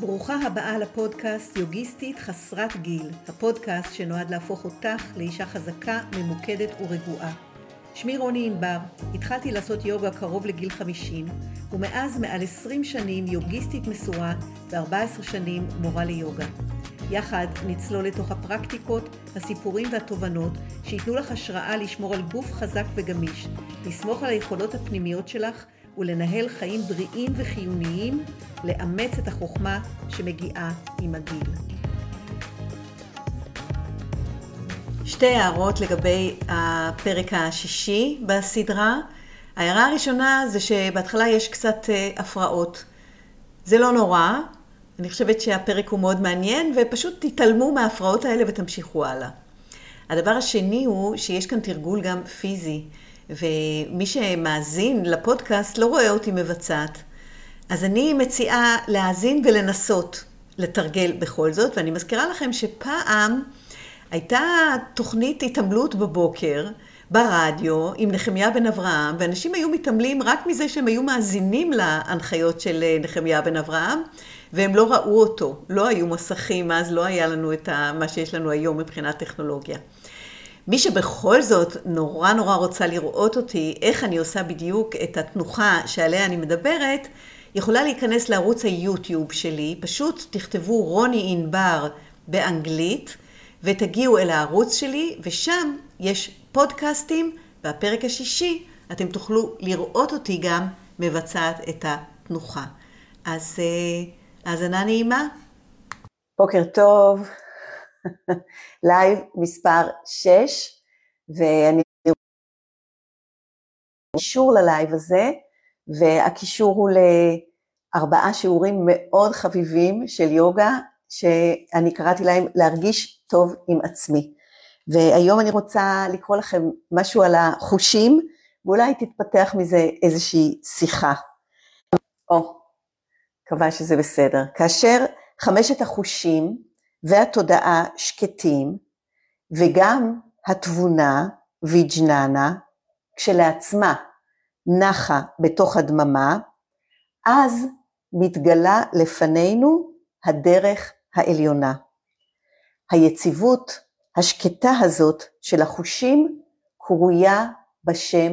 ברוכה הבאה לפודקאסט יוגיסטית חסרת גיל, הפודקאסט שנועד להפוך אותך לאישה חזקה, ממוקדת ורגועה. שמי רוני ענבר, התחלתי לעשות יוגה קרוב לגיל 50, ומאז מעל 20 שנים יוגיסטית מסורה ו-14 שנים מורה ליוגה. יחד נצלול לתוך הפרקטיקות, הסיפורים והתובנות שייתנו לך השראה לשמור על גוף חזק וגמיש, לסמוך על היכולות הפנימיות שלך ולנהל חיים בריאים וחיוניים, לאמץ את החוכמה שמגיעה עם הגיל. שתי הערות לגבי הפרק השישי בסדרה. ההערה הראשונה זה שבהתחלה יש קצת אה, הפרעות. זה לא נורא, אני חושבת שהפרק הוא מאוד מעניין, ופשוט תתעלמו מההפרעות האלה ותמשיכו הלאה. הדבר השני הוא שיש כאן תרגול גם פיזי. ומי שמאזין לפודקאסט לא רואה אותי מבצעת. אז אני מציעה להאזין ולנסות לתרגל בכל זאת, ואני מזכירה לכם שפעם הייתה תוכנית התעמלות בבוקר ברדיו עם נחמיה בן אברהם, ואנשים היו מתעמלים רק מזה שהם היו מאזינים להנחיות של נחמיה בן אברהם, והם לא ראו אותו. לא היו מסכים, אז לא היה לנו את מה שיש לנו היום מבחינת טכנולוגיה. מי שבכל זאת נורא נורא רוצה לראות אותי, איך אני עושה בדיוק את התנוחה שעליה אני מדברת, יכולה להיכנס לערוץ היוטיוב שלי, פשוט תכתבו רוני ענבר באנגלית, ותגיעו אל הערוץ שלי, ושם יש פודקאסטים, והפרק השישי, אתם תוכלו לראות אותי גם מבצעת את התנוחה. אז אה, האזנה נעימה. בוקר טוב. לייב מספר 6, ואני קישור ללייב הזה, והקישור הוא לארבעה שיעורים מאוד חביבים של יוגה, שאני קראתי להם להרגיש טוב עם עצמי. והיום אני רוצה לקרוא לכם משהו על החושים, ואולי תתפתח מזה איזושהי שיחה. או, מקווה שזה בסדר. כאשר חמשת החושים והתודעה שקטים, וגם התבונה, ויג'ננה, כשלעצמה נחה בתוך הדממה, אז מתגלה לפנינו הדרך העליונה. היציבות השקטה הזאת של החושים קרויה בשם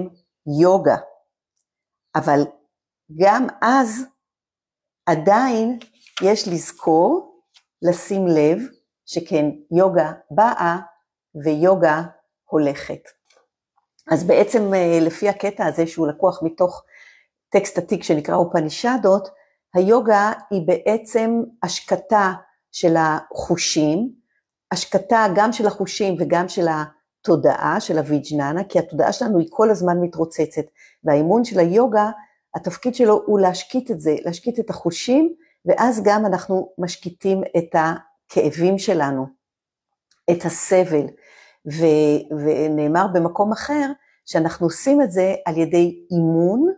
יוגה. אבל גם אז עדיין יש לזכור לשים לב שכן יוגה באה ויוגה הולכת. אז בעצם אה, לפי הקטע הזה שהוא לקוח מתוך טקסט עתיק שנקרא אופנישדות, היוגה היא בעצם השקטה של החושים, השקטה גם של החושים וגם של התודעה, של הוויג'ננה, כי התודעה שלנו היא כל הזמן מתרוצצת, והאימון של היוגה, התפקיד שלו הוא להשקיט את זה, להשקיט את החושים ואז גם אנחנו משקיטים את הכאבים שלנו, את הסבל, ו, ונאמר במקום אחר שאנחנו עושים את זה על ידי אימון,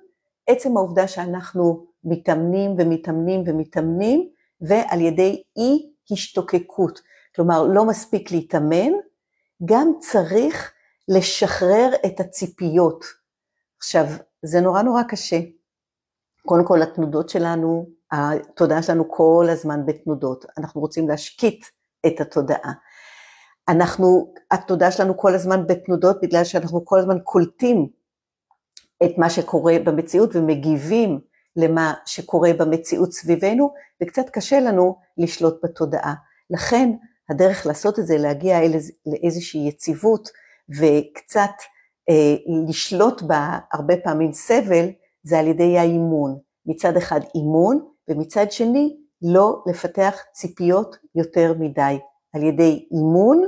עצם העובדה שאנחנו מתאמנים ומתאמנים ומתאמנים, ועל ידי אי השתוקקות, כלומר לא מספיק להתאמן, גם צריך לשחרר את הציפיות. עכשיו, זה נורא נורא קשה. קודם כל התנודות שלנו התודעה שלנו כל הזמן בתנודות, אנחנו רוצים להשקיט את התודעה. אנחנו, התודעה שלנו כל הזמן בתנודות בגלל שאנחנו כל הזמן קולטים את מה שקורה במציאות ומגיבים למה שקורה במציאות סביבנו, וקצת קשה לנו לשלוט בתודעה. לכן הדרך לעשות את זה, להגיע לאיזושהי יציבות וקצת אה, לשלוט בה הרבה פעמים סבל, זה על ידי האימון. מצד אחד אימון, ומצד שני לא לפתח ציפיות יותר מדי, על ידי אימון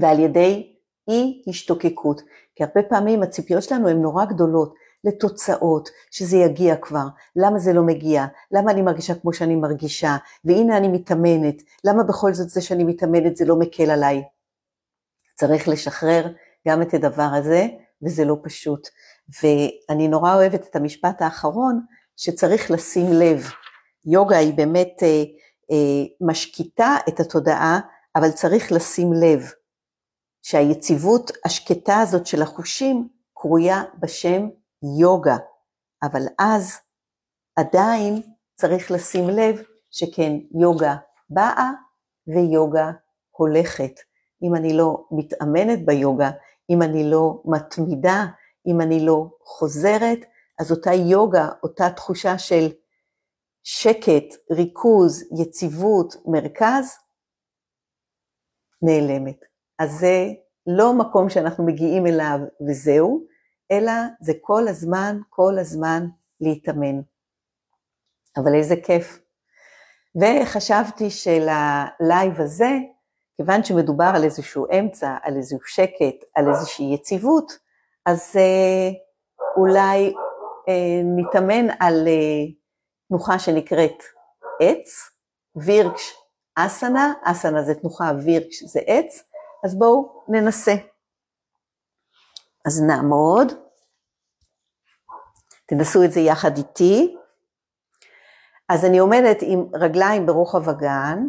ועל ידי אי השתוקקות. כי הרבה פעמים הציפיות שלנו הן נורא גדולות, לתוצאות, שזה יגיע כבר, למה זה לא מגיע, למה אני מרגישה כמו שאני מרגישה, והנה אני מתאמנת, למה בכל זאת זה שאני מתאמנת זה לא מקל עליי. צריך לשחרר גם את הדבר הזה, וזה לא פשוט. ואני נורא אוהבת את המשפט האחרון, שצריך לשים לב. יוגה היא באמת אה, אה, משקיטה את התודעה, אבל צריך לשים לב שהיציבות השקטה הזאת של החושים קרויה בשם יוגה, אבל אז עדיין צריך לשים לב שכן יוגה באה ויוגה הולכת. אם אני לא מתאמנת ביוגה, אם אני לא מתמידה, אם אני לא חוזרת, אז אותה יוגה, אותה תחושה של שקט, ריכוז, יציבות, מרכז, נעלמת. אז זה לא מקום שאנחנו מגיעים אליו וזהו, אלא זה כל הזמן, כל הזמן להתאמן. אבל איזה כיף. וחשבתי שללייב הזה, כיוון שמדובר על איזשהו אמצע, על איזשהו שקט, על איזושהי יציבות, אז אה, אולי נתאמן על אה, תנוחה שנקראת עץ, וירקש אסנה, אסנה זה תנוחה, וירקש זה עץ, אז בואו ננסה. אז נעמוד, תנסו את זה יחד איתי. אז אני עומדת עם רגליים ברוחב הגן,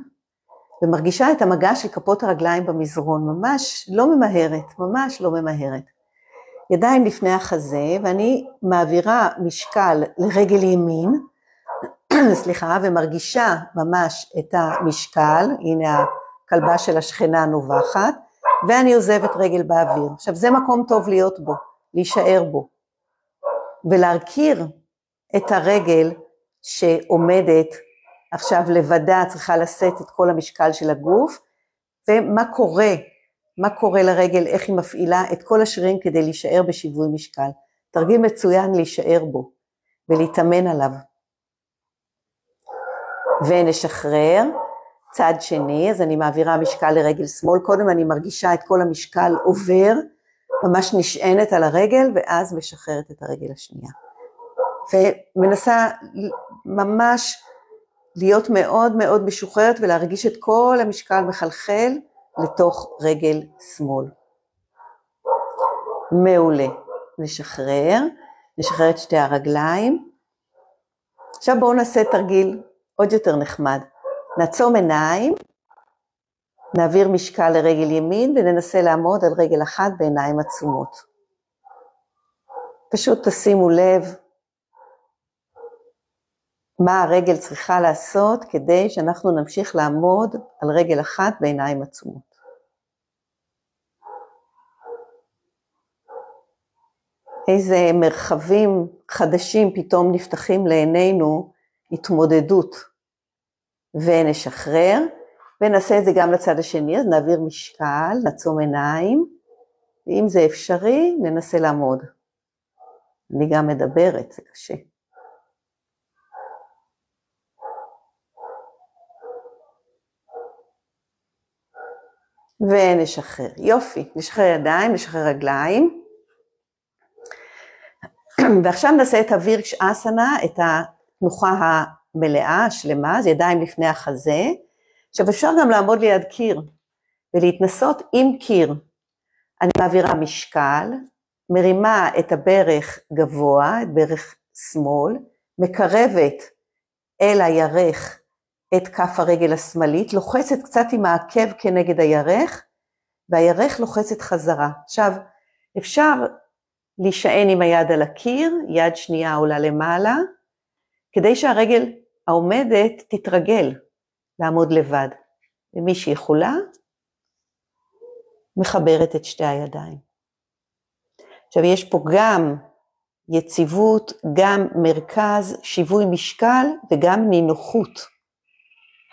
ומרגישה את המגע של כפות הרגליים במזרון, ממש לא ממהרת, ממש לא ממהרת. ידיים לפני החזה, ואני מעבירה משקל לרגל ימין, סליחה, ומרגישה ממש את המשקל, הנה הכלבה של השכנה נובחת, ואני עוזבת רגל באוויר. עכשיו זה מקום טוב להיות בו, להישאר בו, ולהכיר את הרגל שעומדת עכשיו לבדה, צריכה לשאת את כל המשקל של הגוף, ומה קורה, מה קורה לרגל, איך היא מפעילה את כל השרירים כדי להישאר בשיווי משקל. תרגיל מצוין להישאר בו ולהתאמן עליו. ונשחרר, צד שני, אז אני מעבירה משקל לרגל שמאל, קודם אני מרגישה את כל המשקל עובר, ממש נשענת על הרגל, ואז משחררת את הרגל השנייה. ומנסה ממש להיות מאוד מאוד משוחררת ולהרגיש את כל המשקל מחלחל לתוך רגל שמאל. מעולה. נשחרר, נשחרר את שתי הרגליים. עכשיו בואו נעשה תרגיל עוד יותר נחמד. נעצום עיניים, נעביר משקל לרגל ימין וננסה לעמוד על רגל אחת בעיניים עצומות. פשוט תשימו לב מה הרגל צריכה לעשות כדי שאנחנו נמשיך לעמוד על רגל אחת בעיניים עצומות. איזה מרחבים חדשים פתאום נפתחים לעינינו התמודדות ונשחרר, ונעשה את זה גם לצד השני, אז נעביר משקל, נעצום עיניים, ואם זה אפשרי, ננסה לעמוד. אני גם מדברת, זה קשה. ונשחרר. יופי, נשחרר ידיים, נשחרר רגליים. ועכשיו נעשה את הווירקש אסנה, את התנוחה המלאה, השלמה, אז ידיים לפני החזה. עכשיו אפשר גם לעמוד ליד קיר ולהתנסות עם קיר. אני מעבירה משקל, מרימה את הברך גבוה, את ברך שמאל, מקרבת אל הירך את כף הרגל השמאלית, לוחצת קצת עם העקב כנגד הירך, והירך לוחצת חזרה. עכשיו, אפשר להישען עם היד על הקיר, יד שנייה עולה למעלה, כדי שהרגל העומדת תתרגל לעמוד לבד. ומי שיכולה, מחברת את שתי הידיים. עכשיו יש פה גם יציבות, גם מרכז, שיווי משקל וגם נינוחות.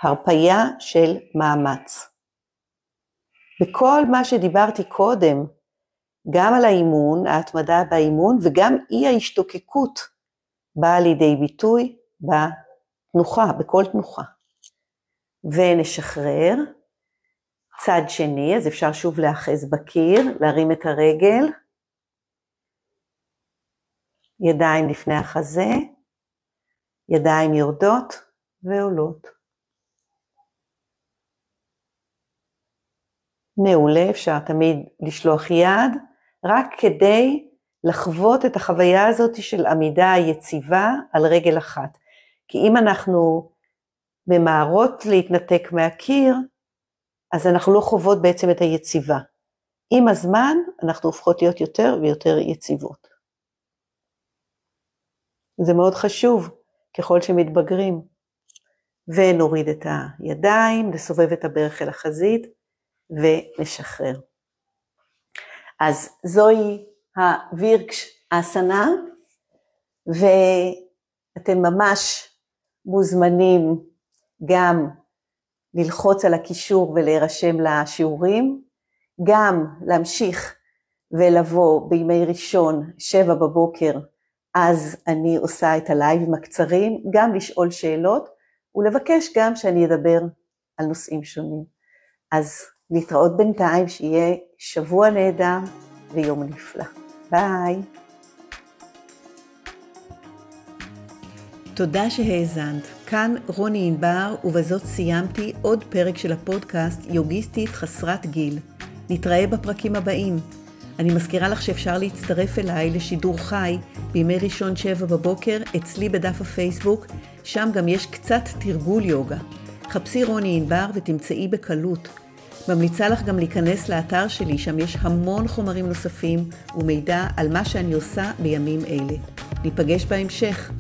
הרפייה של מאמץ. בכל מה שדיברתי קודם, גם על האימון, ההתמדה באימון, וגם אי ההשתוקקות באה לידי ביטוי בתנוחה, בכל תנוחה. ונשחרר. צד שני, אז אפשר שוב להאחז בקיר, להרים את הרגל, ידיים לפני החזה, ידיים יורדות ועולות. מעולה, אפשר תמיד לשלוח יד, רק כדי לחוות את החוויה הזאת של עמידה יציבה על רגל אחת. כי אם אנחנו ממהרות להתנתק מהקיר, אז אנחנו לא חוות בעצם את היציבה. עם הזמן אנחנו הופכות להיות יותר ויותר יציבות. זה מאוד חשוב ככל שמתבגרים. ונוריד את הידיים, נסובב את הברך אל החזית ונשחרר. אז זוהי הווירקש אסנה, ואתם ממש מוזמנים גם ללחוץ על הקישור ולהירשם לשיעורים, גם להמשיך ולבוא בימי ראשון, שבע בבוקר, אז אני עושה את הלייבים הקצרים, גם לשאול שאלות ולבקש גם שאני אדבר על נושאים שונים. אז להתראות בינתיים, שיהיה שבוע נהדר ויום נפלא. ביי. תודה שהאזנת. כאן רוני ענבר, ובזאת סיימתי עוד פרק של הפודקאסט יוגיסטית חסרת גיל. נתראה בפרקים הבאים. אני מזכירה לך שאפשר להצטרף אליי לשידור חי בימי ראשון שבע בבוקר אצלי בדף הפייסבוק, שם גם יש קצת תרגול יוגה. חפשי רוני ענבר ותמצאי בקלות. ממליצה לך גם להיכנס לאתר שלי, שם יש המון חומרים נוספים ומידע על מה שאני עושה בימים אלה. ניפגש בהמשך.